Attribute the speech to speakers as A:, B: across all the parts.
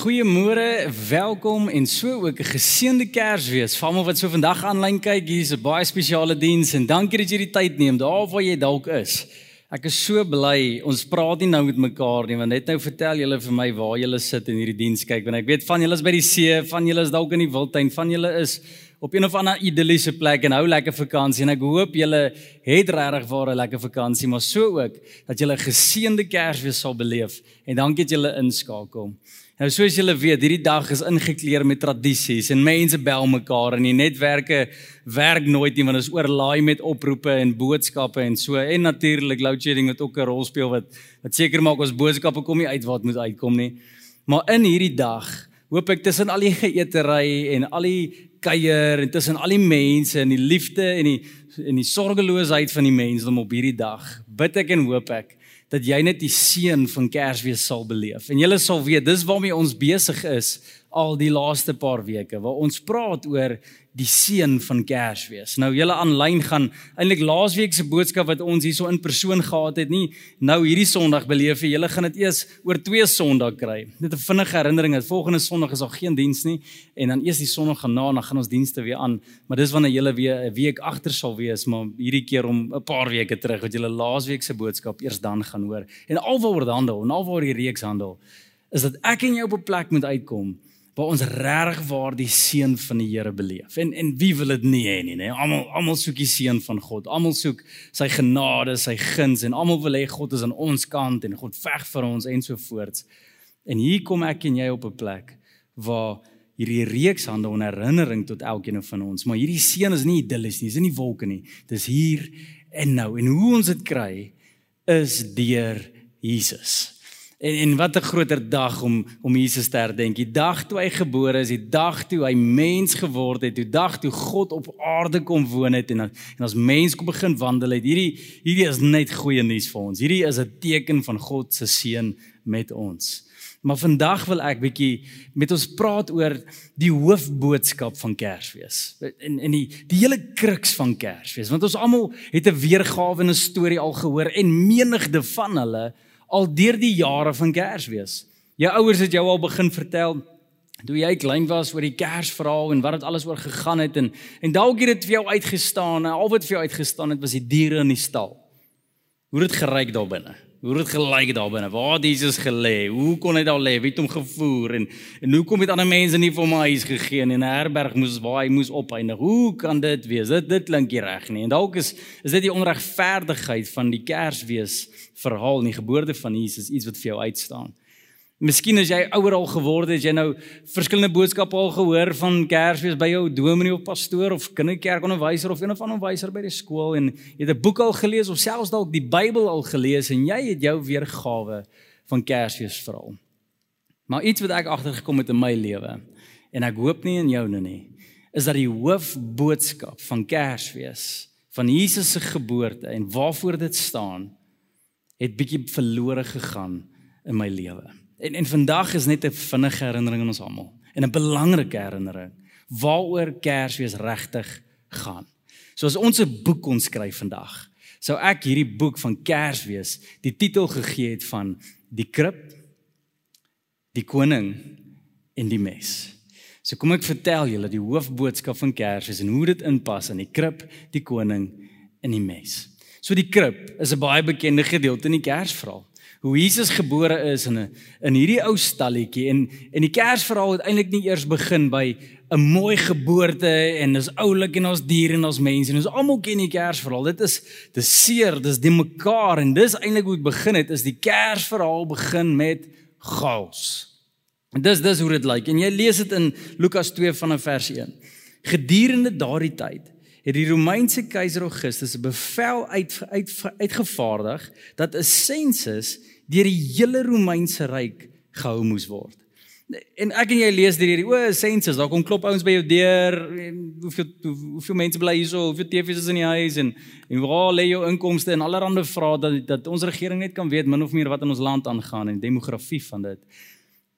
A: Goeiemôre, welkom en so ook 'n geseënde Kersfees. Vir almal wat so vandag aanlyn kyk, hier's 'n baie spesiale diens en dankie dat jy die tyd neem daar waar jy dalk is. Ek is so bly. Ons praat nie nou met mekaar nie, want net nou vertel julle vir my waar julle sit in hierdie diens kyk, want ek weet van julle is by die see, van julle is dalk in die wildtuin, van julle is op een of ander idilliese plek en hou lekker vakansie en ek hoop julle het regtig waar 'n lekker vakansie, maar so ook dat julle 'n geseënde Kersfees sal beleef en dankie dat julle inskakel. Nou soos julle weet, hierdie dag is ingekleer met tradisies en mense bel mekaar en die netwerke werk nooit nie want ons oorlaai met oproepe en boodskappe en so en natuurlik load shedding wat ook 'n rol speel wat wat seker maak ons boodskappe kom nie uit wat moet uitkom nie. Maar in hierdie dag hoop ek tussen al die geëtery en al die kuier en tussen al die mense en die liefde en die en die sorgeloosheid van die mensdom op hierdie dag bid ek en hoop ek dat jy net die seën van Kersfees sal beleef. En julle sal weet, dis waarmee ons besig is al die laaste paar weke waar ons praat oor die seën van Kersfees. Nou julle aanlyn gaan eintlik laasweek se boodskap wat ons hierso in persoon gehad het, nie nou hierdie Sondag beleef nie. Julle gaan dit eers oor twee Sondae kry. Net 'n vinnige herinnering, dat volgende Sondag is daar geen diens nie en dan eers die Sondag gaan na en dan gaan ons dienste weer aan. Maar dis wanneer julle weer 'n week agter sal wees, maar hierdie keer om 'n paar weke terug wat julle laasweek se boodskap eers dan gaan hoor. En alwaar dit handel en alwaar die reeks handel is dat ek en jy op 'n plek moet uitkom waar ons regtig waar die seën van die Here beleef. En en wie wil dit nie hê nie, nê? Almal almal soek die seën van God. Almal soek sy genade, sy guns en almal wil hê God is aan ons kant en God veg vir ons en so voort. En hier kom ek en jy op 'n plek waar hierdie reeks hande 'n herinnering tot elkeen van ons, maar hierdie seën is nie idillies nie, dis nie wolke nie. Dis hier en nou. En hoe ons dit kry is deur Jesus. En en wat 'n groter dag om om Jesus te herdenk. Die dag toe hy gebore is, die dag toe hy mens geword het, die dag toe God op aarde kom woon het en en as mens kom begin wandel het. Hierdie hierdie is net goeie nuus vir ons. Hierdie is 'n teken van God se seën met ons. Maar vandag wil ek bietjie met ons praat oor die hoofboodskap van Kersfees. En en die die hele kruks van Kersfees, want ons almal het 'n weergawe en 'n storie al gehoor en menigde van hulle al deur die jare van Kersfees. Jou ouers het jou al begin vertel toe jy klein was oor die Kersverhaal en wat dit alles oor gegaan het en en dalk het dit vir jou uitgestaan en al wat vir jou uitgestaan het was die diere in die stal. Hoe dit geryk daar binne? Hoe het dit gelyk daar binne? Waar het Jesus gelê? Hoe kon hy daar lê? Wie het hom gevoer en en hoe kom dit ander mense nie vir my huis gegee en 'n herberg moes waar hy moes opeindig? Hoe kan dit wees? Dit dit klink nie reg nie. En dalk is is dit die onregverdigheid van die Kersfees verhaal die geboorte van Jesus iets wat vir jou uitstaan. Miskien as jy ouer al geword het, jy nou verskillende boodskappe al gehoor van Kersfees by jou dominee of pastoor of kinderkerkonderwyser of een of ander onderwyser by die skool en jy het 'n boek al gelees of selfs dalk die Bybel al gelees en jy het jou weergawe van Kersfees verhaal. Maar iets wat ek agtergekom het in my lewe en ek hoop nie in joune nie, is dat die hoofboodskap van Kersfees van Jesus se geboorte en waarvoor dit staan het bietjie verlore gegaan in my lewe. En en vandag is net 'n vinnige herinnering aan ons almal en 'n belangrike herinnering waaroor Kersfees regtig gaan. So as ons 'n boek kon skryf vandag, sou ek hierdie boek van Kersfees die titel gegee het van Die krib, die koning en die mes. So kom ek vertel julle die hoofboodskap van Kersfees en hoe dit inpas in die krib, die koning en die mes. So die krib is 'n baie bekende gedeelte in die Kersverhaal. Hoe Jesus gebore is in 'n in hierdie ou stalletjie en en die Kersverhaal het eintlik nie eers begin by 'n mooi geboorte en dis oulik en ons diere en ons mense en ons almal ken die Kersverhaal. Dit is dis seer, dis die mekaar en dis eintlik hoe dit begin het is die Kersverhaal begin met chaos. En dis dis hoe dit lyk en jy lees dit in Lukas 2 vanaf vers 1. Gedurende daardie tyd het die Romeinse keiser Augustus 'n bevel uit, uit uitgevaardig dat 'n sensus deur die hele Romeinse ryk gehou moes word. En ek en jy lees deur hierdie o, sensus, daar kom klop ouens by jou deur, hoeveel hoeveel mense bly hierso, hoeveel TV's is in die huis en en waar lê jou inkomste en allerlei vrae dat dat ons regering net kan weet min of meer wat in ons land aangaan en demografie van dit.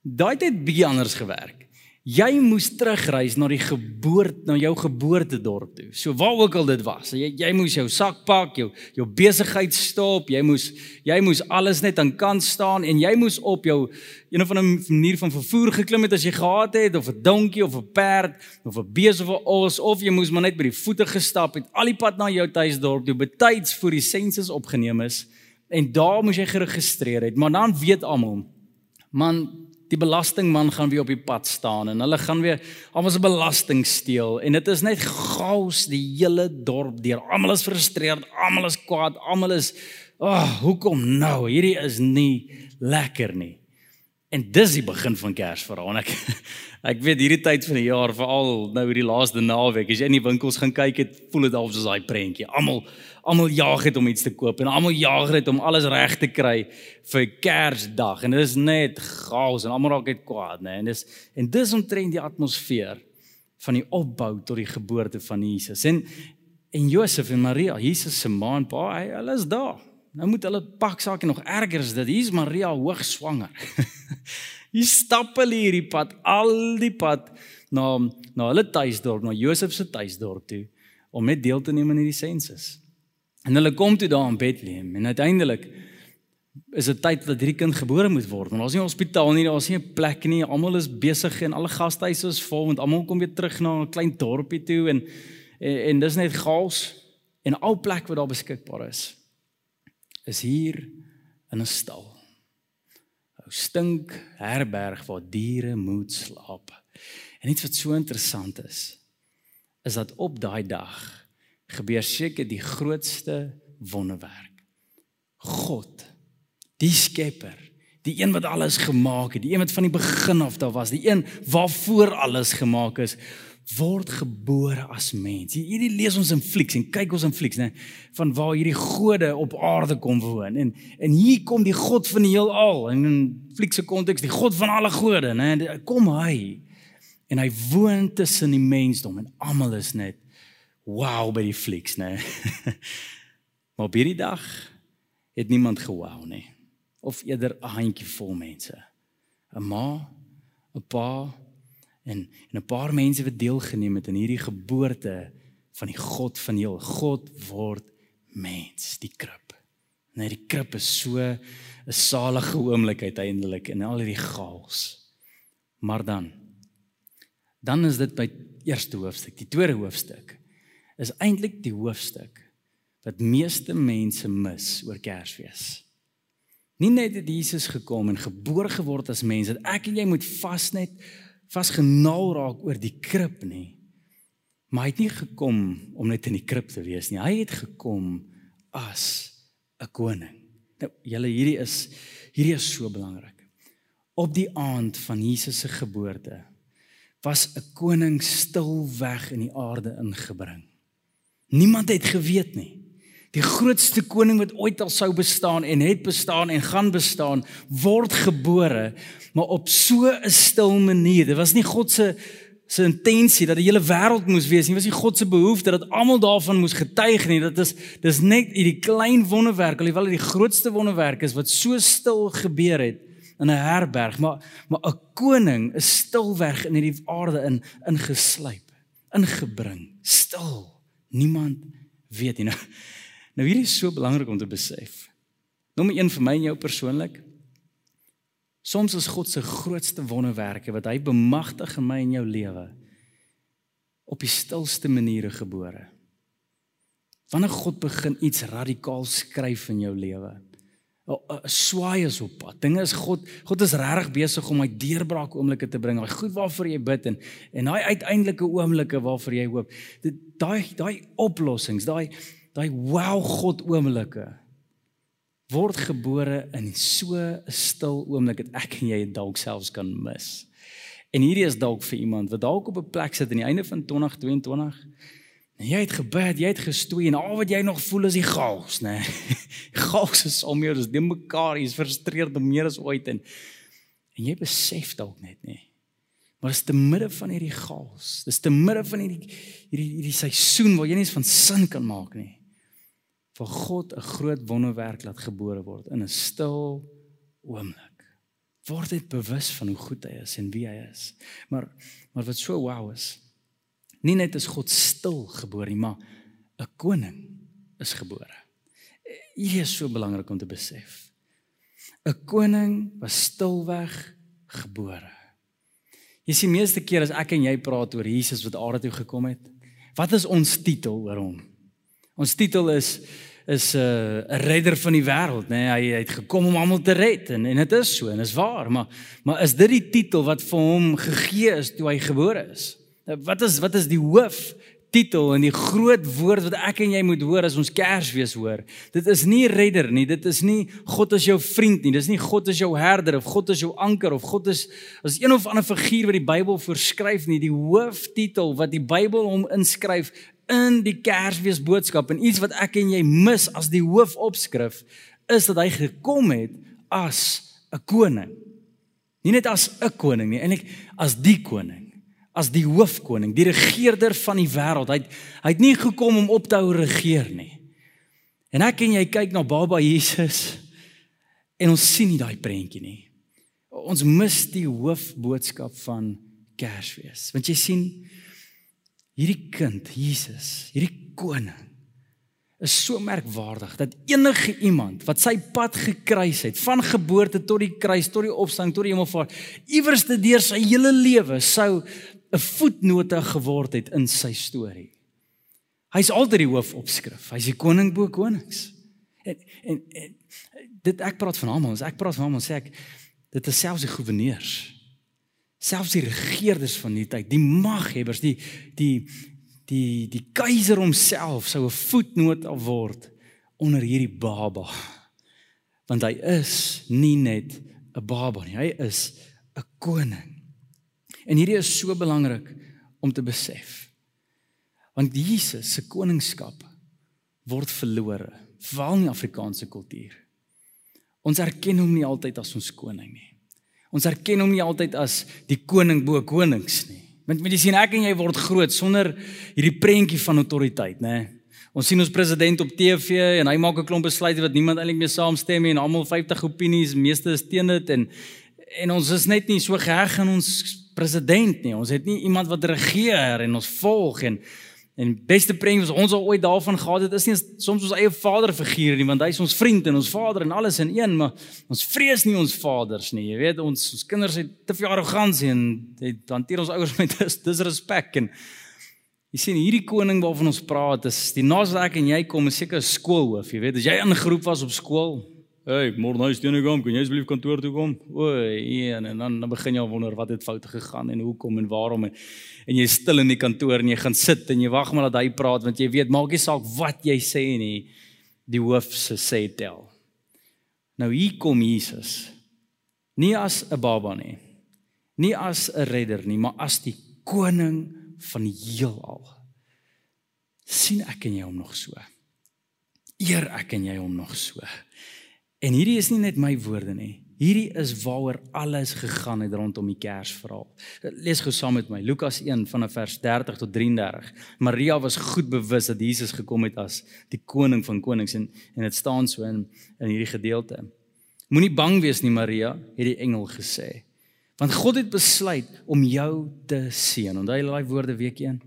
A: Daai het bietjie anders gewerk. Jy moes terugreis na die geboorte na jou geboortedorp toe. So waar ook al dit was. Jy jy moes jou sak pak, jou jou besigheid stop, jy moes jy moes alles net aan kant staan en jy moes op jou een of ander manier van vervoer geklim het as jy gehad het of 'n donkie of 'n perd of 'n bees of 'n os of jy moes maar net by die voete gestap het al die pad na jou tuisdorp toe betyds voor die sensus opgeneem is en daar moes jy geregistreer het. Maar dan weet almal man die belastingman gaan weer op die pad staan en hulle gaan weer almal se belasting steel en dit is net chaos die hele dorp deur. Almal is frustreerd, almal is kwaad, almal is ag, oh, hoekom nou? Hierdie is nie lekker nie. En dis die begin van Kersverhaal. Ek ek weet hierdie tyd van die jaar, veral nou hierdie laaste naweek, as jy in die winkels gaan kyk, het voel dit alsoos daai prentjie. Almal almal jaag het om iets te koop en almal jaag het om alles reg te kry vir Kersdag. En dit is net chaos en almal raak net kwaad, né? En dis en dis omtrent die atmosfeer van die opbou tot die geboorte van Jesus. En en Josef en Maria, Jesus se ma en pa, hulle is daar. Nou moet hulle pak sake nog erger as dit. Hier's Maria hoogswanger. Hier stap hulle hierdie pad, al die pad na na hulle tuisdorp, na Josef se tuisdorp toe om net deel te neem aan hierdie sensus. En hulle kom toe daar in Bethlehem en uiteindelik is dit tyd dat hierdie kind gebore moet word. Want daar's nie 'n hospitaal nie, daar's nie 'n plek nie. Almal is besig en alle gastehuise is vol want almal kom weer terug na 'n klein dorpie toe en en, en dis net chaos en al plek wat daar beskikbaar is is hier in 'n stal. 'n Stink herberg waar diere moet slaap. En iets wat so interessant is, is dat op daai dag gebeur seker die grootste wonderwerk. God, die skepper, die een wat alles gemaak het, die een wat van die begin af daar was, die een waarvoor alles gemaak is, word gebore as mens. Hierdie lees ons in flieks en kyk ons in flieks, nê, van waar hierdie gode op aarde kom woon. En en hier kom die God van die heelal en in fliekse konteks die God van alle gode, nê, kom hy. En hy woon tussen die mensdom en almal is net wow by die flieks, nê. maar op hierdie dag het niemand gewou nie. Of eerder 'n handjievol mense. 'n Ma, n pa en en 'n paar mense wat deelgeneem het aan hierdie geboorte van die God van heel God word mens, die krib. Nee, die krib is so 'n salige oomblik uiteindelik in al hierdie chaos. Maar dan dan is dit by eerste hoofstuk, die tweede hoofstuk is eintlik die hoofstuk wat meeste mense mis oor Kersfees. Nie net het Jesus gekom en gebore geword as mens, dat ek en jy moet vas net vasgenaal raak oor die krib nie. Maar hy het nie gekom om net in die krib te wees nie. Hy het gekom as 'n koning. Nou, julle hierdie is hierdie is so belangrik. Op die aand van Jesus se geboorte was 'n koning stilweg in die aarde ingebring. Niemand het geweet nie. Die grootste koning wat ooit al sou bestaan en het bestaan en gaan bestaan, word gebore, maar op so 'n stil manier. Dit was nie God se se intensie dat die hele wêreld moes wees nie. Was nie God se behoefte dat almal daarvan moes getuig nie. Dit is dis net hierdie klein wonderwerk, alhoewel dit die grootste wonderwerk is wat so stil gebeur het in 'n herberg, maar maar 'n koning is stilweg in hierdie aarde in ingeslyp, ingebring, stil. Niemand weet nie. Nou, Nou hierdie is so belangrik om te besef. Nommer 1 vir my en jou persoonlik. Soms is God se grootste wonderwerke wat hy bemagtig in my en jou lewe op die stilste maniere gebore. Wanneer God begin iets radikaal skryf in jou lewe. Swaai is op pad. Dinge is God God is regtig besig om hy deurbraak oomblikke te bring. Daai goed waarvoor jy bid en en daai uiteindelike oomblikke waarvoor jy hoop. Dit daai daai oplossings, daai daai wow God oomblikke word gebore in so 'n stil oomblik dat ek en jy dit dalk selfs kan mis. En hierdie is dalk vir iemand wat dalk op 'n plek sit aan die einde van 2022 en jy het gebid, jy het gestoei en al wat jy nog voel is die chaos, né? Nee. Chaos is om jou, dis nie mekaar, jy's frustreerd meer as ooit en En jy besef dalk net nie. Maar dis te midde van hierdie chaos. Dis te midde van hierdie hierdie hierdie seisoen waar jy nie eens van sin kan maak nie. Vir God 'n groot wonderwerk laat gebore word in 'n stil oomblik. Word dit bewus van hoe goed hy is en wie hy is. Maar maar wat so wow is. Nie net is God stil gebore nie, maar 'n koning is gebore. Hierdie is so belangrik om te besef. 'n Koning was stilweg gebore. Jy sien meeste keer as ek en jy praat oor Jesus wat aarde toe gekom het, wat is ons titel oor hom? Ons titel is is 'n uh, redder van die wêreld, nê? Nee, hy, hy het gekom om almal te red en en dit is so en is waar, maar maar is dit die titel wat vir hom gegee is toe hy gebore is? Wat is wat is die hoof titel en die groot woord wat ek en jy moet hoor as ons Kersfees hoor. Dit is nie redder nie, dit is nie God is jou vriend nie, dis nie God is jou herder of God is jou anker of God is as een of ander figuur wat die Bybel voorskryf nie. Die hooftitel wat die Bybel hom inskryf in die Kersfees boodskap en iets wat ek en jy mis as die hoofopskrif is dat hy gekom het as 'n koning. Nie net as 'n koning nie, eintlik as die koning as die hoofkoning, die regerder van die wêreld. Hy het, hy het nie gekom om op te hou regeer nie. En ek en jy kyk na Baba Jesus en ons sien nie daai prentjie nie. Ons mis die hoofboodskap van Kersfees. Want jy sien hierdie kind, Jesus, hierdie koning is so merkwaardig dat enige iemand wat sy pad gekruis het van geboorte tot die kruis tot die opstanding tot die hemelvaart iewers te deur sy hele lewe sou 'n voetnote geword het in sy storie. Hy's altyd die hoofopskrif. Hy's die koning bo konings. En, en en dit ek praat van almal, ek praat van almal sê ek dit is selfs die goewerneurs. Selfs die regerders van die tyd, die maghebbers, die die die die keiser homself sou 'n voetnoot word onder hierdie baba. Want hy is nie net 'n baba nie, hy is 'n koning. En hierdie is so belangrik om te besef. Want Jesus se koningskap word verlore, veral in Afrikaanse kultuur. Ons erken hom nie altyd as ons koning nie. Ons erken hom nie altyd as die koning bo konings nie. Want jy sien ek en jy word groot sonder hierdie prentjie van autoriteit, nê? Ons sien ons president op TV en hy maak 'n klomp besluite wat niemand eintlik mee saamstem nie en almal 50 opinies, meeste is teen dit en en ons is net nie so geheg in ons president nie. Ons het nie iemand wat regeer en ons volg en en beste prent wat ons al ooit daarvan gehad het is nie soms ons eie vaderfiguur nie want hy is ons vriend en ons vader en alles in een maar ons vrees nie ons vaders nie jy weet ons ons kinders het te veel arrogansie en dit hanteer ons ouers met dis disrespek en jy sien hierdie koning waarvan ons praat is die naaste ek en jy kom is seker skoolhoof jy weet as jy ingeroep was op skool Hey, môre huis toe kom, kan jy asseblief kantoor toe kom? O, een en dan dan begin jy al wonder wat het fout gegaan en hoekom en waarom en en jy stil in die kantoor en jy gaan sit en jy wag maar dat hy praat want jy weet maak nie saak wat jy sê nie. Die hoof se sê tel. Nou hier kom Jesus. Nie as 'n baba nie. Nie as 'n redder nie, maar as die koning van die heelal. sien ek en jy hom nog so? Eer ek en jy hom nog so? En hierdie is nie net my woorde nie. Hierdie is waaroor alles gegaan het rondom die Kersverhaal. Lees gou saam met my Lukas 1 vanaf vers 30 tot 33. Maria was goed bewus dat Jesus gekom het as die koning van konings en en dit staan so in in hierdie gedeelte. Moenie bang wees nie Maria, het die engel gesê. Want God het besluit om jou te seën. Onthou jy daai woorde week 1?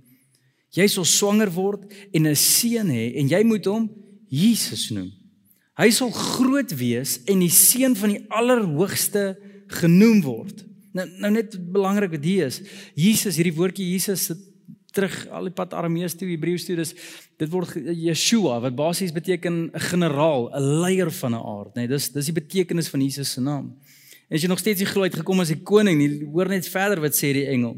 A: Jy sal swanger word en 'n seun hê en jy moet hom Jesus noem. Hy sal groot wees en die seun van die Allerhoogste genoem word. Nou nou net belangrik wat hier is. Jesus, hierdie woordjie Jesus sit terug al die pad Aramees toe Hebreëus toe. Dis dit word Yeshua wat basies beteken 'n generaal, 'n leier van 'n aard, nee. Dis dis die betekenis van Jesus se naam. En as jy nog steeds nie glo uitgekom as die koning nie, hoor net verder wat sê die engel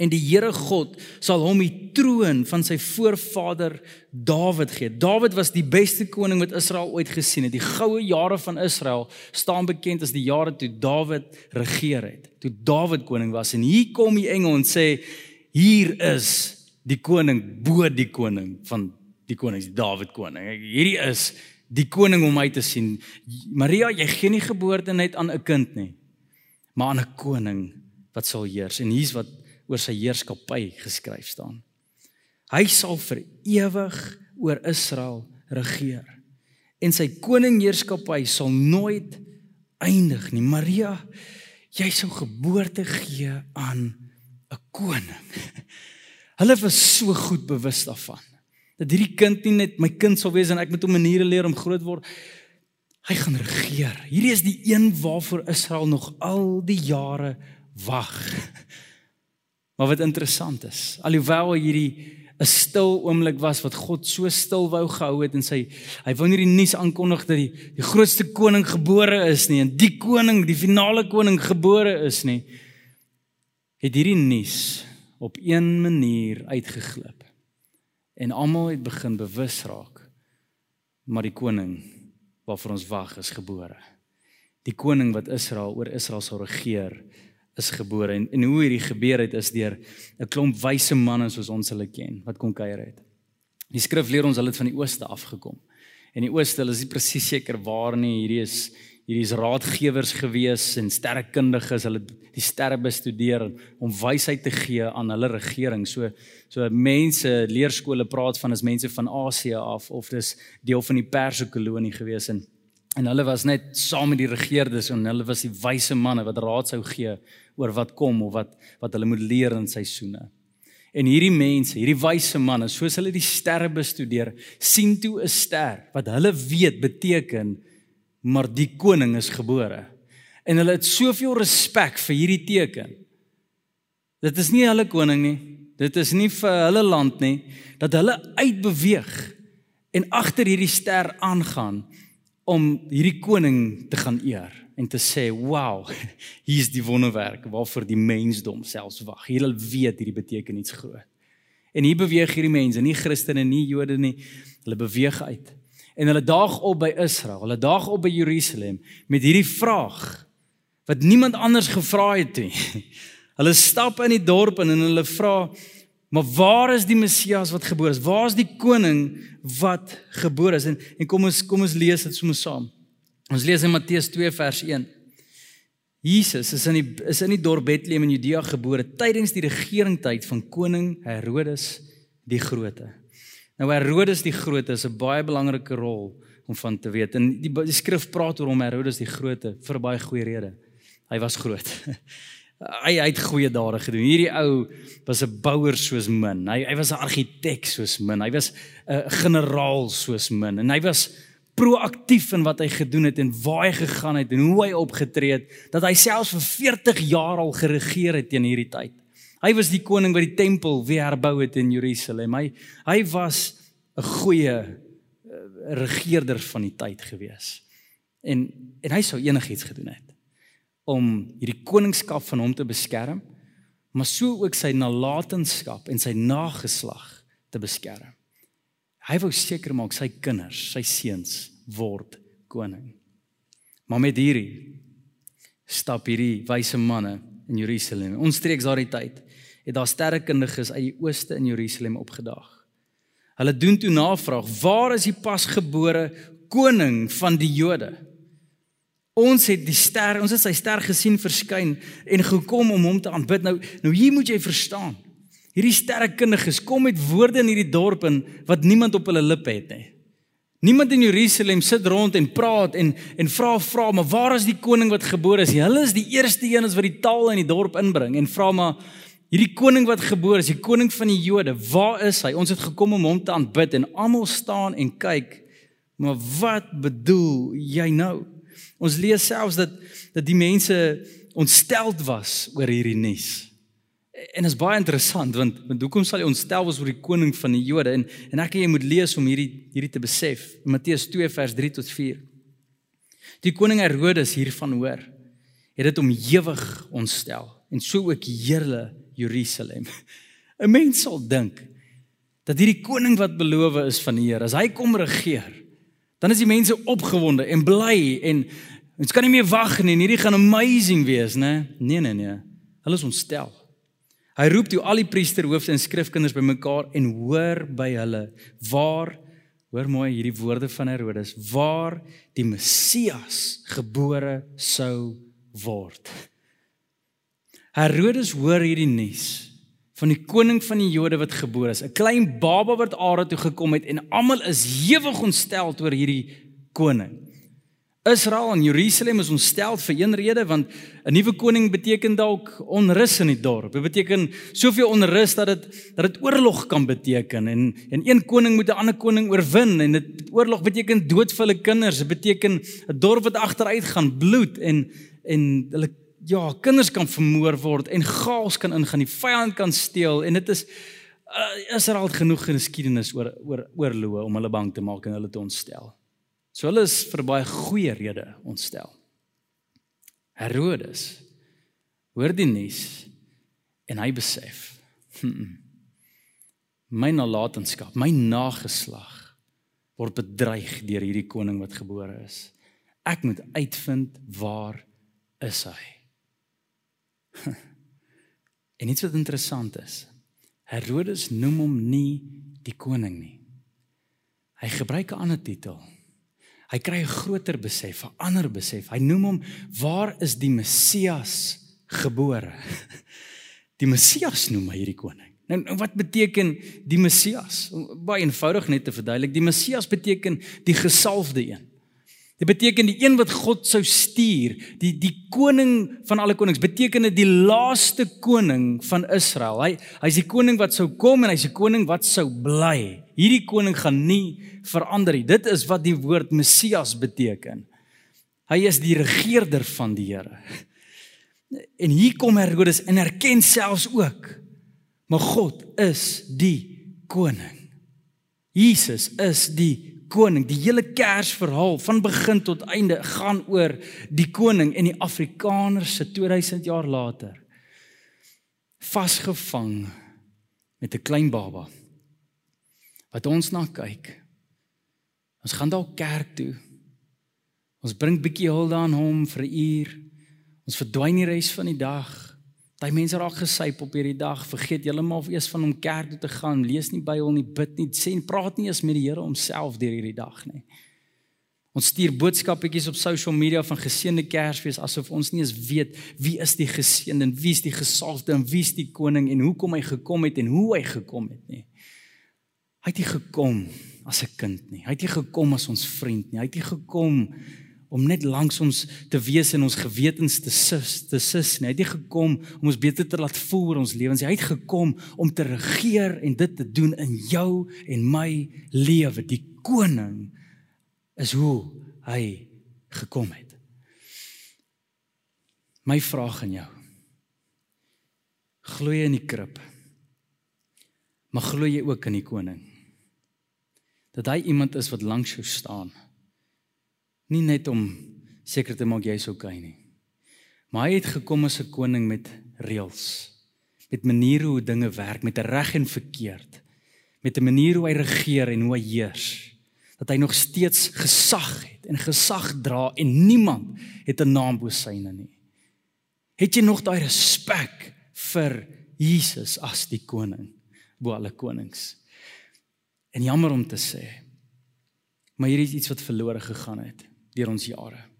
A: en die Here God sal hom die troon van sy voorvader Dawid gee. Dawid was die beste koning wat Israel ooit gesien het. Die goue jare van Israel staan bekend as die jare toe Dawid regeer het. Toe Dawid koning was en hier kom die engel en sê hier is die koning bo die koning van die konings Dawid koning. Hierdie is die koning om my te sien. Maria, jy gee nie geboorte net aan 'n kind nie. maar aan 'n koning wat sal heers. En hier's wat oor sy heerskappy geskryf staan. Hy sal vir ewig oor Israel regeer. En sy koningheerskappy sal nooit eindig nie. Maria, jy sou geboorte gee aan 'n koning. Hulle was so goed bewus daarvan dat hierdie kind nie net my kind sal wees en ek moet hom maniere leer om groot word. Hy gaan regeer. Hierdie is die een waarvoor Israel nog al die jare wag. Maar wat interessant is, alhoewel hierdie 'n stil oomblik was wat God so stil wou gehou het en sy hy wou nie die nuus aankondig dat die die grootste koning gebore is nie en die koning, die finale koning gebore is nie. Het hierdie nuus op een manier uitgeglip. En almal het begin bewus raak maar die koning waarvoor ons wag is gebore. Die koning wat Israel oor Israel sal regeer is gebore en, en hoe hierdie gebeur het is deur 'n klomp wyse manne soos ons hulle ken wat kom kuier het. Die skrif leer ons hulle het van die ooste afgekom. En die ooste, hulle is nie presies seker waar nie. Hierdie is hierdie is raadgewers gewees en sterrekundiges, hulle die sterre bestudeer om wysheid te gee aan hulle regering. So so mense leerskole praat van as mense van Asië af of dis deel van die Perse kolonie gewees en en hulle was net saam met die regerders en hulle was die wyse manne wat raad sou gee oor wat kom of wat wat hulle moet leer in seisoene. En hierdie mense, hierdie wyse manne, soos hulle die sterre bestudeer, sien toe 'n ster wat hulle weet beteken maar die koning is gebore. En hulle het soveel respek vir hierdie teken. Dit is nie hulle koning nie. Dit is nie vir hulle land nie dat hulle uitbeweeg en agter hierdie ster aangaan om hierdie koning te gaan eer en te sê, "Wow, hier is die wonderwerk waarvoor die mensdom selfs wag." Hulle weet hierdie beteken iets groot. En hier beweeg hierdie mense, nie Christene nie, Jode nie. Hulle beweeg uit en hulle daag op by Israel, hulle daag op by Jerusalem met hierdie vraag wat niemand anders gevra het nie. Hulle stap in die dorp en hulle vra, "Maar waar is die Messias wat gebore is? Waar is die koning wat gebore is?" En en kom ons kom ons lees dit sommer saam. Ons lees in Matteus 2 vers 1. Jesus is in die is in die dorp Bethlehem in Judea gebore tydens die regeringstyd van koning Herodes die Grote. Nou Herodes die Grote is 'n baie belangrike rol om van te weet. En die, die skrif praat oor hom Herodes die Grote vir baie goeie rede. Hy was groot. hy, hy het goeie dade gedoen. Hierdie ou was 'n bouer soos min. Hy hy was 'n argitek soos min. Hy was 'n generaal soos min en hy was proaktief in wat hy gedoen het en waar hy gegaan het en hoe hy opgetree het dat hy selfs vir 40 jaar al geregeer het teen hierdie tyd. Hy was die koning wat die tempel weer herbou het in Jerusalem. Hy hy was 'n goeie uh, regerder van die tyd gewees. En en hy sou enigiets gedoen het om hierdie koningskap van hom te beskerm, maar so ook sy nalatenskap en sy nageslag te beskerm. Hy wou seker maak sy kinders, sy seuns word koning. Maar met hierdie stap hierdie wyse manne in Jerusalem. Ons streeks daardie tyd het daar sterrekundiges uit die ooste in Jerusalem opgedaag. Hulle doen toe navraag: "Waar is die pasgebore koning van die Jode?" Ons het die ster, ons het sy ster gesien verskyn en gekom om hom te aanbid. Nou nou hier moet jy verstaan. Hierdie sterrekundiges kom met woorde in hierdie dorp en wat niemand op hulle lippe het nie. Niemand in Jerusalem sit rond en praat en en vra vra maar waar is die koning wat gebore is? Hulle is die eerste een wat die taal in die dorp inbring en vra maar Hierdie koning wat gebore is, die koning van die Jode, waar is hy? Ons het gekom om hom te aanbid en almal staan en kyk. Maar wat bedoel jy nou? Ons lees selfs dat dat die mense ontsteld was oor hierdie nuus. En dit is baie interessant want want hoekom sal jy ontstel wees oor die koning van die Jode? En en ek en jy moet lees om hierdie hierdie te besef. Matteus 2 vers 3 tot 4. Die koning Herodes hiervan hoor, het dit om ewig ontstel en so ook hele Jerusalem. 'n Mens sal dink dat hierdie koning wat beloof is van die Here, as hy kom regeer, dan is die mense opgewonde en bly en ons kan nie meer wag nie, hierdie gaan amazing wees, né? Nee, nee, nee. Hulle is ontstel. Hy roep toe al die priesterhoofde en skrifkinders bymekaar en hoor by hulle waar hoor mooi hierdie woorde van Herodes, waar die Messias gebore sou word. Herodes hoor hierdie nuus van die koning van die Jode wat gebore is. 'n Klein baba wat aarde toe gekom het en almal is hewig ontstel oor hierdie koning. Israel en Jerusalem is ontstel vir een rede want 'n nuwe koning beteken dalk onrus in die dorp. Dit beteken soveel onrus dat dit dat dit oorlog kan beteken en en een koning moet 'n ander koning oorwin en dit oorlog beteken dood vir hulle kinders. Dit beteken 'n dorp wat agteruit gaan, bloed en en hulle ja, kinders kan vermoor word en chaos kan ingaan, die vyand kan steel en dit is uh, Israel het genoeg geskiedenis oor oor oorloë om hulle bang te maak en hulle te ontstel. So hulle is vir baie goeie rede ontstel. Herodes hoor die nuus en hy besef, hm, my nalatenskap, my nageslag word bedreig deur hierdie koning wat gebore is. Ek moet uitvind waar is hy? En iets wat interessant is, Herodes noem hom nie die koning nie. Hy gebruik 'n ander titel. Hy kry 'n groter besef, 'n ander besef. Hy noem hom waar is die Messias gebore? Die Messias noem hy hierdie koning. Nou wat beteken die Messias? Baie eenvoudig net te verduidelik. Die Messias beteken die gesalfde een. Dit beteken die een wat God sou stuur, die die koning van alle konings, beteken dit die laaste koning van Israel. Hy hy's die koning wat sou kom en hy's die koning wat sou bly. Hierdie koning gaan nie verander nie. Dit is wat die woord Messias beteken. Hy is die regerder van die Here. En hier kom Herodes en erken selfs ook maar God is die koning. Jesus is die koning. Die hele Kersverhaal van begin tot einde gaan oor die koning en die Afrikaners se 2000 jaar later vasgevang met 'n klein baba. Wat ons na kyk. Ons gaan dalk kerk toe. Ons bring bietjie hulde aan hom vir 'n uur. Ons verdwyn die res van die dag. Daai mense raak gesyp op hierdie dag, vergeet heeltemal of eers van om kerk toe te gaan, lees nie Bybel nie, bid nie, sê en praat nie eens met die Here homself deur hierdie dag nie. Ons stuur boodskappies op social media van geseënde Kersfees asof ons nie eens weet wie is die geseënde en wie is die gesalfde en wie is die koning en hoekom hy gekom het en hoe hy gekom het nie. Hy het nie gekom as 'n kind nie. Hy het nie gekom as ons vriend nie. Hy het nie gekom om net langs ons te wees en ons gewetens te sis te sis nie. Hy het nie gekom om ons beter te laat voel oor ons lewens. Hy het gekom om te regeer en dit te doen in jou en my lewe. Die koning is hoe hy gekom het. My vraag aan jou. Glo jy in die krib? Maar glo jy ook in die koning? Dat hy iemand is wat langs jou staan? Nie net om seker te maak jy's okay nie. Maar hy het gekom as 'n koning met reëls, met maniere hoe dinge werk, met reg en verkeerd, met 'n manier hoe hy regeer en hoe hy heers, dat hy nog steeds gesag het en gesag dra en niemand het 'n naam bo syne nie. Het jy nog daai respek vir Jesus as die koning bo alle konings? En jammer om te sê, maar hier is iets wat verlore gegaan het deur ons jare.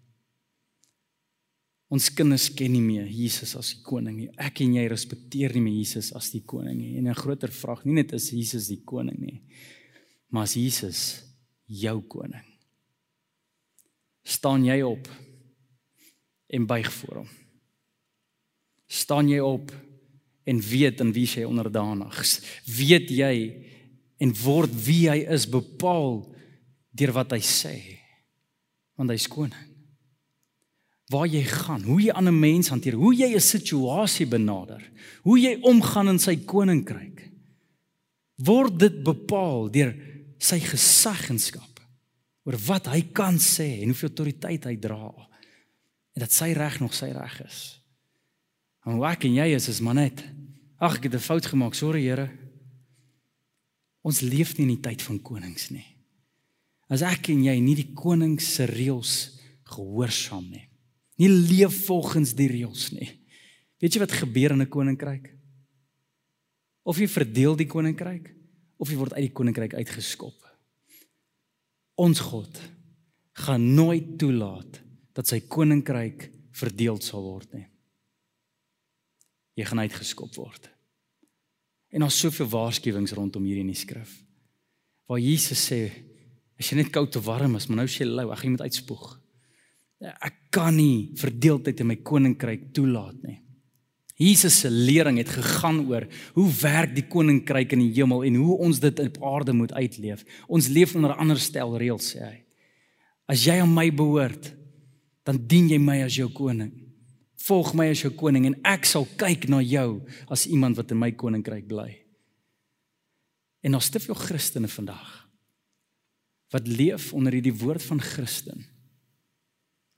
A: Ons kinders ken nie meer Jesus as die koning nie. Ek en jy respekteer nie meer Jesus as die koning nie. En 'n groter vraag, nie net is Jesus die koning nie, maar is Jesus jou koning? Staan jy op en buig voor hom? Staan jy op en weet aan wie jy onderdanig is? Weet jy en word wie hy is bepaal deur wat hy sê? Want hy's koning. Waar jy gaan, hoe jy ander mense hanteer, hoe jy 'n situasie benader, hoe jy omgaan in sy koninkryk, word dit bepaal deur sy gesaggenskap oor wat hy kan sê en hoeveel autoriteit hy dra. En dat sy reg nog sy reg is. En hoe ek en jy is is maar net ag ek het 'n fout gemaak, sorry Here. Ons leef nie in die tyd van konings nie as ek en jy nie die koning se reëls gehoorsaam nie. Nie leef volgens die reëls nie. Weet jy wat gebeur in 'n koninkryk? Of jy verdeel die koninkryk of jy word uit die koninkryk uitgeskop. Ons God gaan nooit toelaat dat sy koninkryk verdeel sal word nie. jy gaan uitgeskop word. En daar's soveel waarskuwings rondom hier in die skrif. Waar Jesus sê as jy net koud of warm is, maar nou sê jy lou, ag jy moet uitspoeg. Ek kan nie verdeeldheid in my koninkryk toelaat nie. Jesus se lering het gegaan oor hoe werk die koninkryk in die hemel en hoe ons dit op aarde moet uitleef. Ons leef onder 'n ander stel reëls sê hy. As jy aan my behoort, dan dien jy my as jou koning. Volg my as jou koning en ek sal kyk na jou as iemand wat in my koninkryk bly. En ons stif jou Christene vandag wat leef onder hierdie woord van Christen.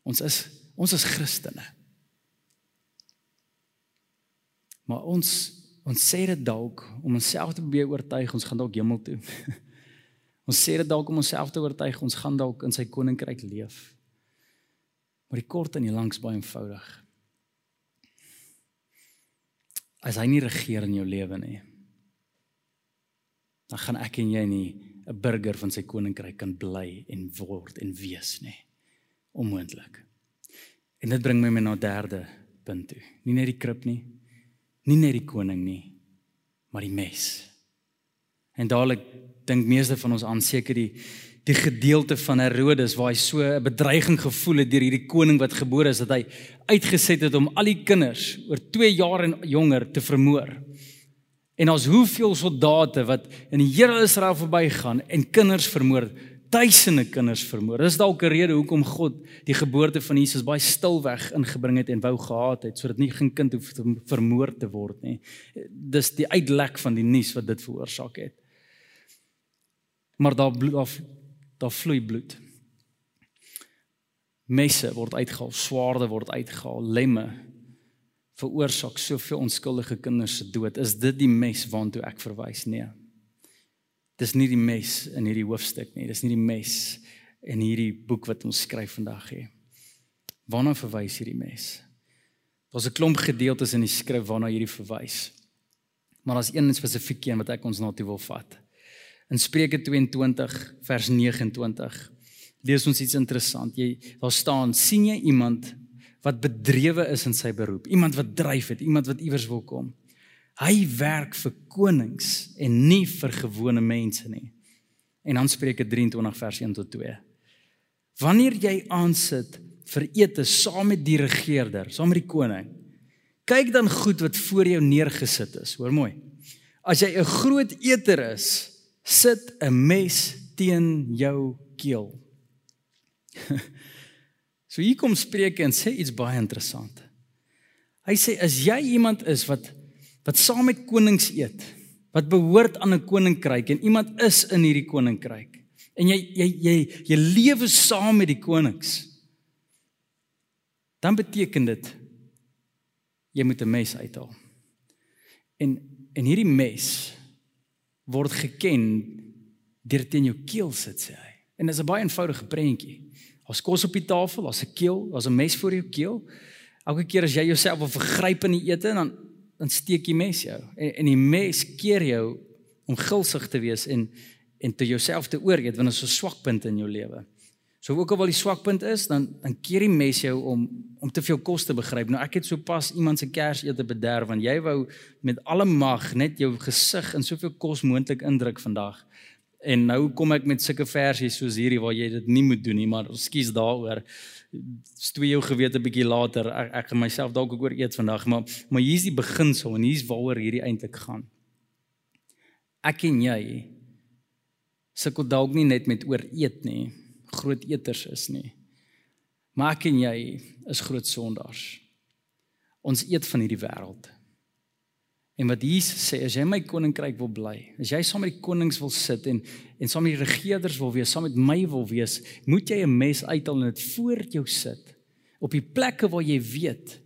A: Ons is ons is Christene. Maar ons ons sê dit dalk om onsself te probeer oortuig ons gaan dalk hemel toe. ons sê dit dalk om onsself te oortuig ons gaan dalk in sy koninkryk leef. Maar die kort en die langs baie eenvoudig. As hy nie regeer in jou lewe nie, dan gaan ek en jy nie 'n burger van sy koninkryk kan bly en word en wees nie. Onmoontlik. En dit bring my my na derde punt toe. Nie net die krib nie, nie net die koning nie, maar die mes. En dadelik dink meeste van ons aan seker die die gedeelte van Herodes waar hy so 'n bedreiging gevoel het deur hierdie koning wat gebore is dat hy uitgeset het om al die kinders oor 2 jaar en jonger te vermoor. En ons hoeveel soldate wat in die hele Israel verbygaan en kinders vermoor duisende kinders vermoor. Dis dalk 'n rede hoekom God die geboorte van Jesus baie stilweg ingebring het en wou gehad het sodat nie geen kind hoef te vermoor te word nie. Dis die uitlek van die nuus wat dit veroorsaak het. Maar daar bloed af daar vloei bloed. Messe word uitgehaal, swaarde word uitgehaal, lemme veroorsaak soveel onskuldige kinders se dood. Is dit die mes waartoe ek verwys? Nee. Dis nie die mes in hierdie hoofstuk nie. Dis nie die mes in hierdie boek wat ons skryf vandag nie. Waarna verwys hierdie mes? Daar's 'n klomp gedeeltes in die skrif waarna hierdie verwys. Maar daar's een spesifiek een wat ek ons na toe wil vat. In Spreuke 22 vers 29 lees ons iets interessant. Jy daar staan: "Sien jy iemand wat bedrewe is in sy beroep, iemand wat dryf het, iemand wat iewers wil kom?" Hy werk vir konings en nie vir gewone mense nie. En dan Spreuke 23 vers 1 tot 2. Wanneer jy aansit vir ete saam met die regerder, saam met die koning, kyk dan goed wat voor jou neergesit is. Hoor mooi. As jy 'n groot eter is, sit 'n mes teen jou keel. so hier kom Spreuke en sê iets baie interessant. Hy sê as jy iemand is wat wat saam met konings eet, wat behoort aan 'n koninkryk en iemand is in hierdie koninkryk. En jy jy jy jy lewe saam met die konings. Dan beteken dit jy moet 'n mes uithaal. En en hierdie mes word geken deur teen jou keel sit sê hy. En dit is 'n baie eenvoudige prentjie. Daar's kos op die tafel, daar's 'n keel, daar's 'n mes voor jou keel. Elke keer as jy jouself wil vergryp in die ete, dan dan steek die mes jou en, en die mes keer jou om gulsig te wees en en te jouself te oorgeet wanneer dit 'n swak punt in jou lewe. So ook al wat die swak punt is, dan dan keer die mes jou om om te veel kos te begryp. Nou ek het sopas iemand se kersete bederf want jy wou met alle mag net jou gesig in soveel kos moontlik indruk vandag. En nou kom ek met sulke versies soos hierdie waar jy dit nie moet doen nie, maar skuis daaroor stoei jou gewete bietjie later. Ek ek gaan myself dalk ook oor eet vandag, maar maar hier's die beginsel en hier's waaroor hierdie eintlik gaan. Ek en jy sukkel dalk nie net met oor eet nie, groot eters is nie. Maar ek en jy is groot sondaars. Ons eet van hierdie wêreld. En wat Jesus sê, as jy my koninkryk wil bly, as jy saam met die konings wil sit en en saam met die regerders wil wees, saam met my wil wees, moet jy 'n mes uithaal en dit voor jou sit op die plekke waar jy weet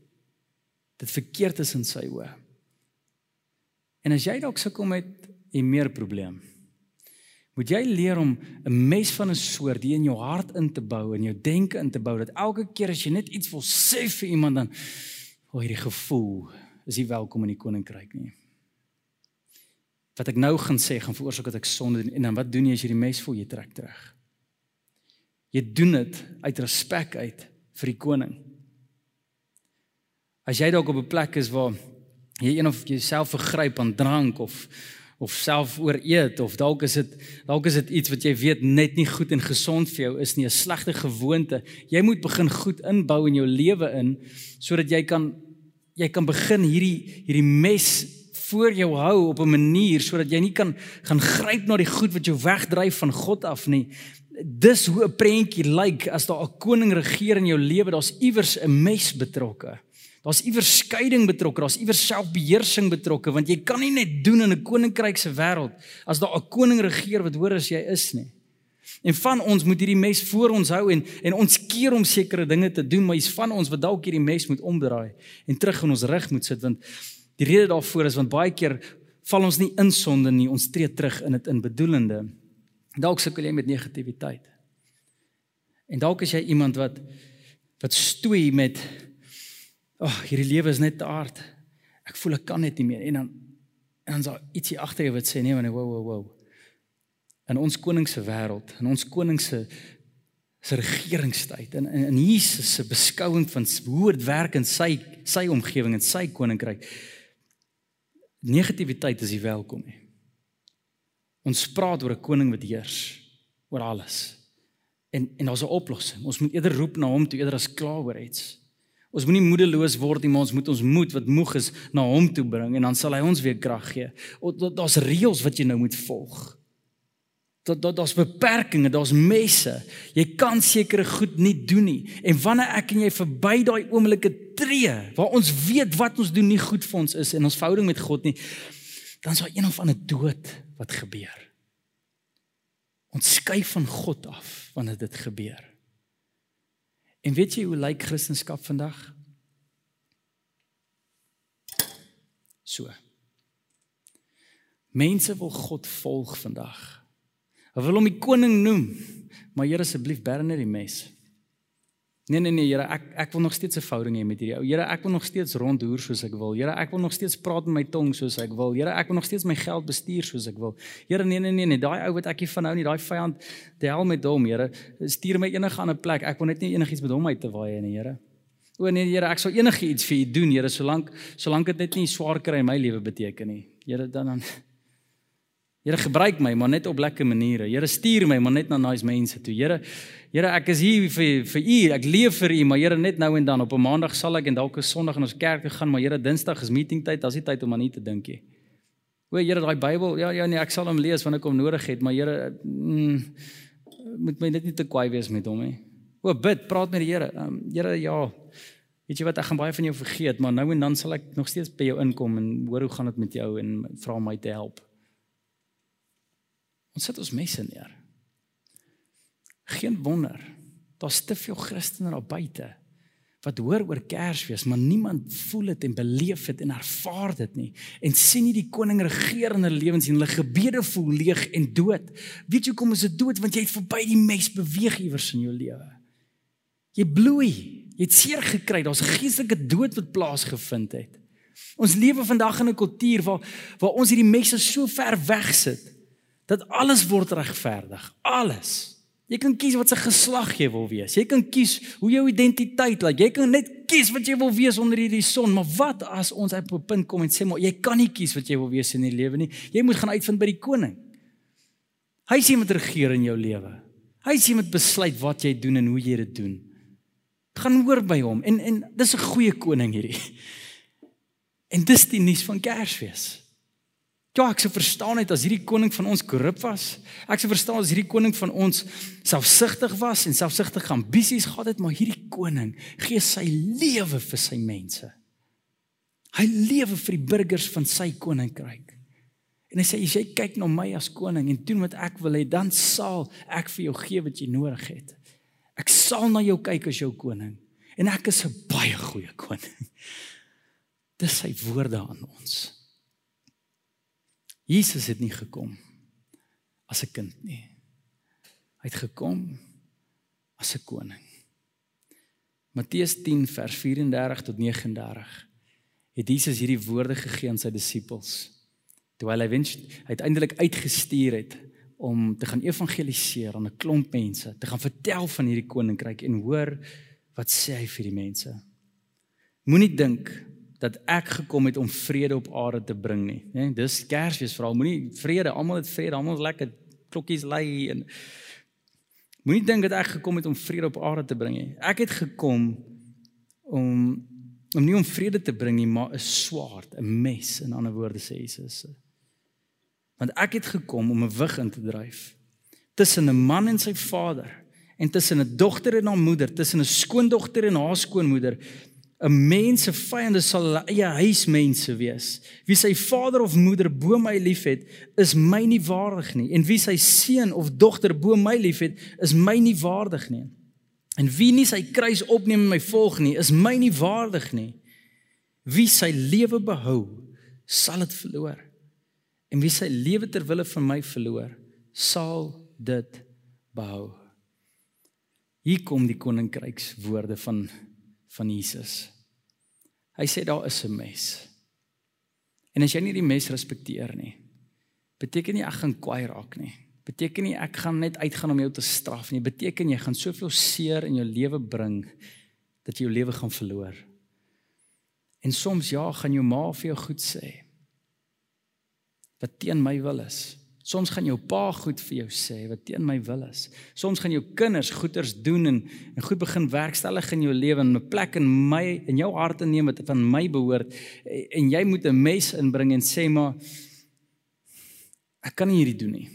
A: dit verkeerd is in sy oë. En as jy dalk sukkel met 'n meer probleem, moet jy leer om 'n mes van 'n soort in jou hart in te bou en jou denke in te bou dat elke keer as jy net iets wil sê vir iemand dan hoor jy die gevoel is nie welkom in die koninkryk nie. Wat ek nou gaan sê gaan veroorsaak dat ek sonde doen en dan wat doen jy as jy die mes voel jy trek terug? Jy doen dit uit respek uit vir die koning. As jy dalk op 'n plek is waar jy een of jouself vergryp aan drank of of self ooreet of dalk is dit dalk is dit iets wat jy weet net nie goed en gesond vir jou is nie 'n slegte gewoonte jy moet begin goed inbou in jou lewe in sodat jy kan jy kan begin hierdie hierdie mes voor jou hou op 'n manier sodat jy nie kan gaan gryp na die goed wat jou wegdryf van God af nie. Dis hoe 'n prentjie lyk as daar 'n koning regeer in jou lewe. Daar's iewers 'n mes betrokke Daar's iewers skeiding betrokke, daar's iewers selfbeheersing betrokke want jy kan nie net doen in 'n koninkryk se wêreld as daar 'n koning regeer wat hoor as jy is nie. En van ons moet hierdie mes voor ons hou en en ons keer om sekere dinge te doen, maar jy's van ons wat dalk hierdie mes moet omdraai en terug in ons rug moet sit want die rede daarvoor is want baie keer val ons nie in sonde nie, ons tree terug in dit in bedoelende. Dalk sukkel jy met negativiteit. En dalk is jy iemand wat wat stoei met Ag, oh, hierdie lewe is net te aard. Ek voel ek kan net nie meer en dan en dan is daar ietsie agter jou wat sê nee, nee, wow, wow, wow. In ons koning se wêreld, in ons koning se se regeringstyd en in, in Jesus se beskouing van hoe dit werk in sy sy omgewing en sy koninkryk. Negativiteit is nie welkom nie. Ons praat oor 'n koning wat heers oor alles. En en daar's 'n oplossing. Ons moet eerder roep na hom toe eerder as kla oor iets. Ons moenie moedeloos word nie, maar ons moet ons moed wat moeg is na hom toe bring en dan sal hy ons weer krag gee. Daar's reëls wat jy nou moet volg. Dat dat daar's beperkings, daar's messe. Jy kan sekere goed nie doen nie. En wanneer ek en jy verby daai oomblikke tree waar ons weet wat ons doen nie goed vir ons is en ons verhouding met God nie, dan sal een of ander dood wat gebeur. Ons skuif van God af wanneer dit gebeur. En weet jy hoe lyk Christendom vandag? So. Mense wil God volg vandag. Hulle wil hom die koning noem, maar Here asseblief berne die mes. Nee nee nee Here, ek ek wil nog steeds 'n verhouding hê met hierdie ou. Here, ek wil nog steeds rondhoer soos ek wil. Here, ek wil nog steeds praat met my tong soos ek wil. Here, ek wil nog steeds my geld bestuur soos ek wil. Here, nee nee nee nee, daai ou wat ek hier van hou nie, daai vyand, die hel met hom, Here. Stuur my enige ander plek. Ek wil net nie enigiets met hom uit te waai nie, Here. O nee Here, ek sal enigiets vir U doen, Here, solank solank dit net nie swaar kry in my lewe beteken nie. Here, dan dan Here gebruik my maar net op lekker maniere. Here stuur my maar net na nice mense toe. Here Here ek is hier vir vir u. Ek leef vir u, maar Here net nou en dan op 'n maandag sal ek en dalk 'n sonderdag in ons kerk toe gaan, maar Here Dinsdag is meeting tyd. Daar's nie tyd om aan u te dink nie. O Here daai Bybel, ja ja nee, ek sal hom lees wanneer ek hom nodig het, maar Here mm, moet my net nie te kwaai wees met hom nie. O bid, praat met die Here. Um, Here ja. Weet jy wat, ek gaan baie van jou vergeet, maar nou en dan sal ek nog steeds by jou inkom en hoor hoe gaan dit met jou en vra my te help. Ons sit ons messe neer. Geen wonder. Daar's te veel Christene daar buite wat hoor oor Kersfees, maar niemand voel dit en beleef dit en ervaar dit nie en sien nie die koning regeer in hulle lewens en hulle gebede voel leeg en dood. Weet jy hoekom is dit dood? Want jy het verby die mes beweeg iewers in jou lewe. Jy bloei. Jy het seer gekry. Daar's 'n geestelike dood wat plaasgevind het. Ons lewe vandag in 'n kultuur waar waar ons hierdie messe so ver wegsit dat alles word regverdig. Alles. Jy kan kies wat se geslag jy wil wees. Jy kan kies hoe jou identiteit lyk. Jy kan net kies wat jy wil wees onder hierdie son, maar wat as ons op 'n punt kom en sê maar jy kan nie kies wat jy wil wees in die lewe nie. Jy moet gaan uitvind by die koning. Hy sien met regeer in jou lewe. Hy sien met besluit wat jy doen en hoe jy dit doen. Gaan hoor by hom en en dis 'n goeie koning hierdie. En dis die nuus van Kersfees. Ja, ek sou verstaan het as hierdie koning van ons korrup was. Ek sou verstaan as hierdie koning van ons selfsugtig was en selfsugtige ambisies gehad het, maar hierdie koning gee sy lewe vir sy mense. Hy lewe vir die burgers van sy koninkryk. En hy sê as jy kyk na my as koning en doen wat ek wil hê, dan sal ek vir jou gee wat jy nodig het. Ek sal na jou kyk as jou koning en ek is 'n baie goeie koning. Dis sy woorde aan ons. Jesus het nie gekom as 'n kind nie. Hy het gekom as 'n koning. Matteus 10 vers 34 tot 39 het Jesus hierdie woorde gegee aan sy disippels. Toe hy uiteindelik uitgestuur het om te gaan evangeliseer aan 'n klomp mense, te gaan vertel van hierdie koninkryk en hoor wat sê hy vir die mense. Moenie dink dat ek gekom het om vrede op aarde te bring nie. Né? Dis Kersfees vra, moenie vrede, almal het vrede, almal is lekker klokkies lei en moenie dink dat ek gekom het om vrede op aarde te bring nie. Ek het gekom om om nie om vrede te bring nie, maar 'n swaard, 'n mes in ander woorde sê Jesus. Want ek het gekom om 'n wig in te dryf tussen 'n man en sy vader en tussen 'n dogter en haar moeder, tussen 'n skoondogter en haar skoonmoeder. 'n Mens se vyande sal eie huismense wees. Wie sy vader of moeder bo my liefhet, is my nie waardig nie. En wie sy seun of dogter bo my liefhet, is my nie waardig nie. En wie nie sy kruis opneem en my volg nie, is my nie waardig nie. Wie sy lewe behou, sal dit verloor. En wie sy lewe ter wille van my verloor, sal dit behou. Hier kom die koninkrykswoorde van van Jesus. Hy sê daar is 'n mes. En as jy nie die mes respekteer nie, beteken nie ek gaan kwaai raak nie. Beteken nie ek gaan net uitgaan om jou te straf nie. Beteken jy gaan soveel seer in jou lewe bring dat jy jou lewe gaan verloor. En soms ja, gaan jou ma vir jou goed sê. Wat teen my wil is. Soms gaan jou pa goed vir jou sê wat teen my wil is. Soms gaan jou kinders goeders doen en en goed begin werkstellig in jou lewe en 'n plek in my in jou hart neem wat van my behoort en jy moet 'n mes inbring en sê maar ek kan nie hierdie doen nie.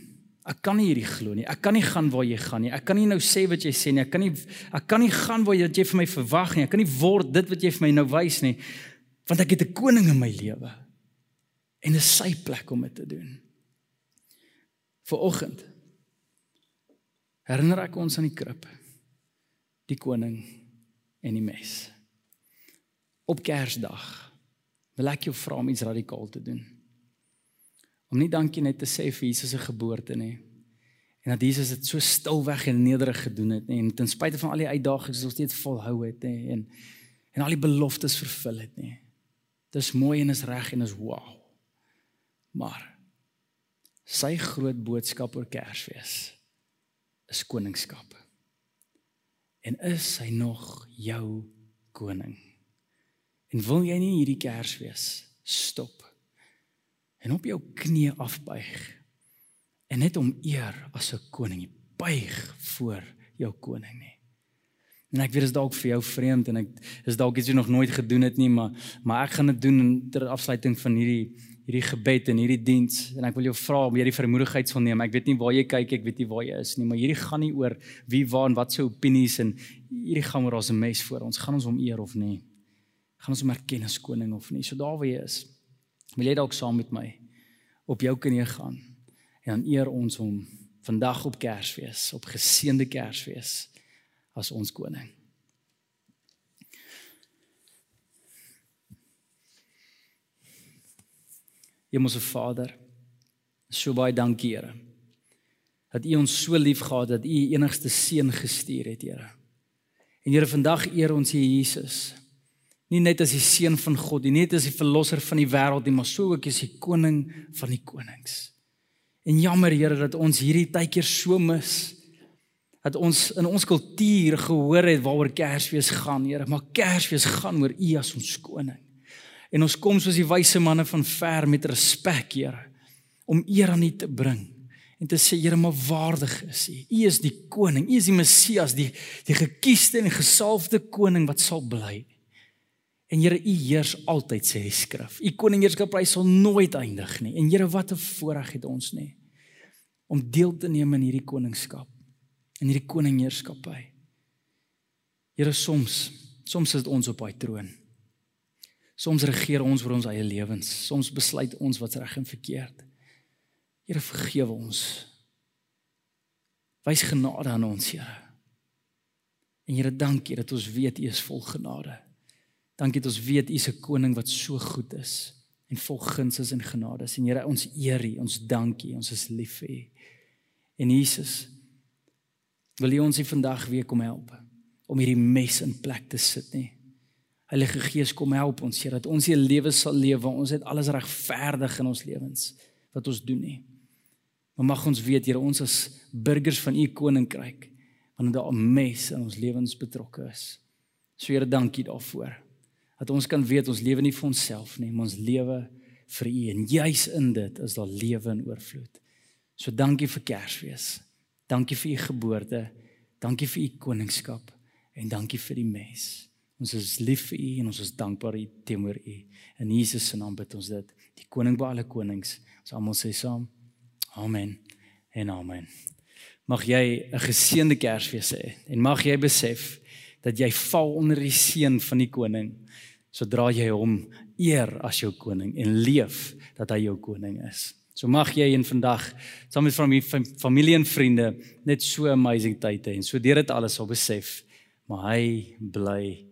A: Ek kan nie hierdie glo nie. Ek kan nie gaan waar jy gaan nie. Ek kan nie nou sê wat jy sê nie. Ek kan nie ek kan nie gaan waar jy wat jy vir my verwag nie. Ek kan nie word dit wat jy vir my nou wys nie. Want ek het 'n koning in my lewe. En dit is sy plek om dit te doen vir oggend herinner ek ons aan die krib die koning en die mes. Op kersdag wil ek jou vra om iets radikaal te doen. Om nie dankie net te sê vir Jesus se geboorte nie en dat Jesus dit so stilweg en nederig gedoen het nie en ten spyte van al die uitdagings wat ons steeds volhou het nie en en al die beloftes vervul het nie. Dis mooi en is reg en is wow. Maar Sy groot boodskap oor Kersfees is koningskap. En is hy nog jou koning? En wil jy nie hierdie Kersfees stop en op jou knie afbuig en net om eer as 'n koning buig voor jou koning nie? En ek weet dit is dalk vir jou vreemd en ek is dalk iets wat jy nog nooit gedoen het nie, maar maar ek gaan dit doen ter afsluiting van hierdie hierdie gebed en hierdie diens en ek wil jou vra om hierdie vermoedigheid te neem. Ek weet nie waar jy kyk, ek weet nie waar jy is nie, maar hierdie gaan nie oor wie waar en wat se opinies en hierdie gaan oor ons mes voor ons. Gaan ons hom eer of nie? Gaan ons hom erken as koning of nie? So daar waar jy is. Wil jy dalk saam met my op jou knie gaan en dan eer ons hom vandag op Kersfees, op geseënde Kersfees as ons koning. Hemelse Vader, so baie dankie, Here. Dat U ons so liefgehad het dat U U enigste seun gestuur het, Here. En Here, vandag eer ons U Jesus. Nie net as die seun van God, nie net as die verlosser van die wêreld nie, maar so ook as die koning van die konings. En jammer, Here, dat ons hierdie tydkeer so mis dat ons in ons kultuur gehoor het waaroor Kersfees gaan, Here, maar Kersfees gaan oor U as ons koning. En ons kom soos die wyse manne van ver met respek, Here, om eer aan U te bring en te sê Here, maar waardig is U. U is die koning, U is die Messias, die die gekiesde en gesalfde koning wat sal bly. En Here, U heers altyd sê die skrif. U koningeerskappy sal nooit eindig nie. En Here, wat 'n voorreg het ons nie om deel te neem in hierdie koningskap, in hierdie koningeerskappy. Here, soms, soms is dit ons op daai troon. Soms regeer ons oor ons eie lewens. Soms besluit ons wat's reg en verkeerd. Here vergewe ons. Wys genade aan ons, Here. En Here, dankie dat ons weet U is vol genade. Dankie dat ons weet U is 'n koning wat so goed is en vol guns is en genade. En Here, ons eer U, ons dankie, ons is lief vir U. En Jesus, wil U ons hier vandag weer kom help om hierdie mes in plek te sit nie. Heilige Gees kom help ons Here dat ons hier lewe sal lewe. Ons het alles regverdig in ons lewens wat ons doen nie. Maar mag ons weet Here ons is burgers van u koninkryk wanneer daar 'n mes in ons lewens betrokke is. So Here dankie daarvoor. Dat ons kan weet ons lewe nie vir onsself nie, maar ons lewe vir U en juis in dit is daar lewe in oorvloed. So dankie vir Kersfees. Dankie vir U geboorte. Dankie vir U koningskap en dankie vir die mes. Ons is lief vir U en ons is dankbaar teenoor U. In Jesus se naam bid ons dit. Die koning by alle konings. Ons almal sê saam. Amen. En amen. Mag jy 'n geseënde Kersfees hê en mag jy besef dat jy val onder die seën van die koning sodra jy hom eer as jou koning en leef dat hy jou koning is. So mag jy in vandag saam met van familie en vriende net so amazing hê en so deur dit alles sal besef maar hy bly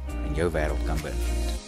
B: en jou wêreld kan beïnvloed.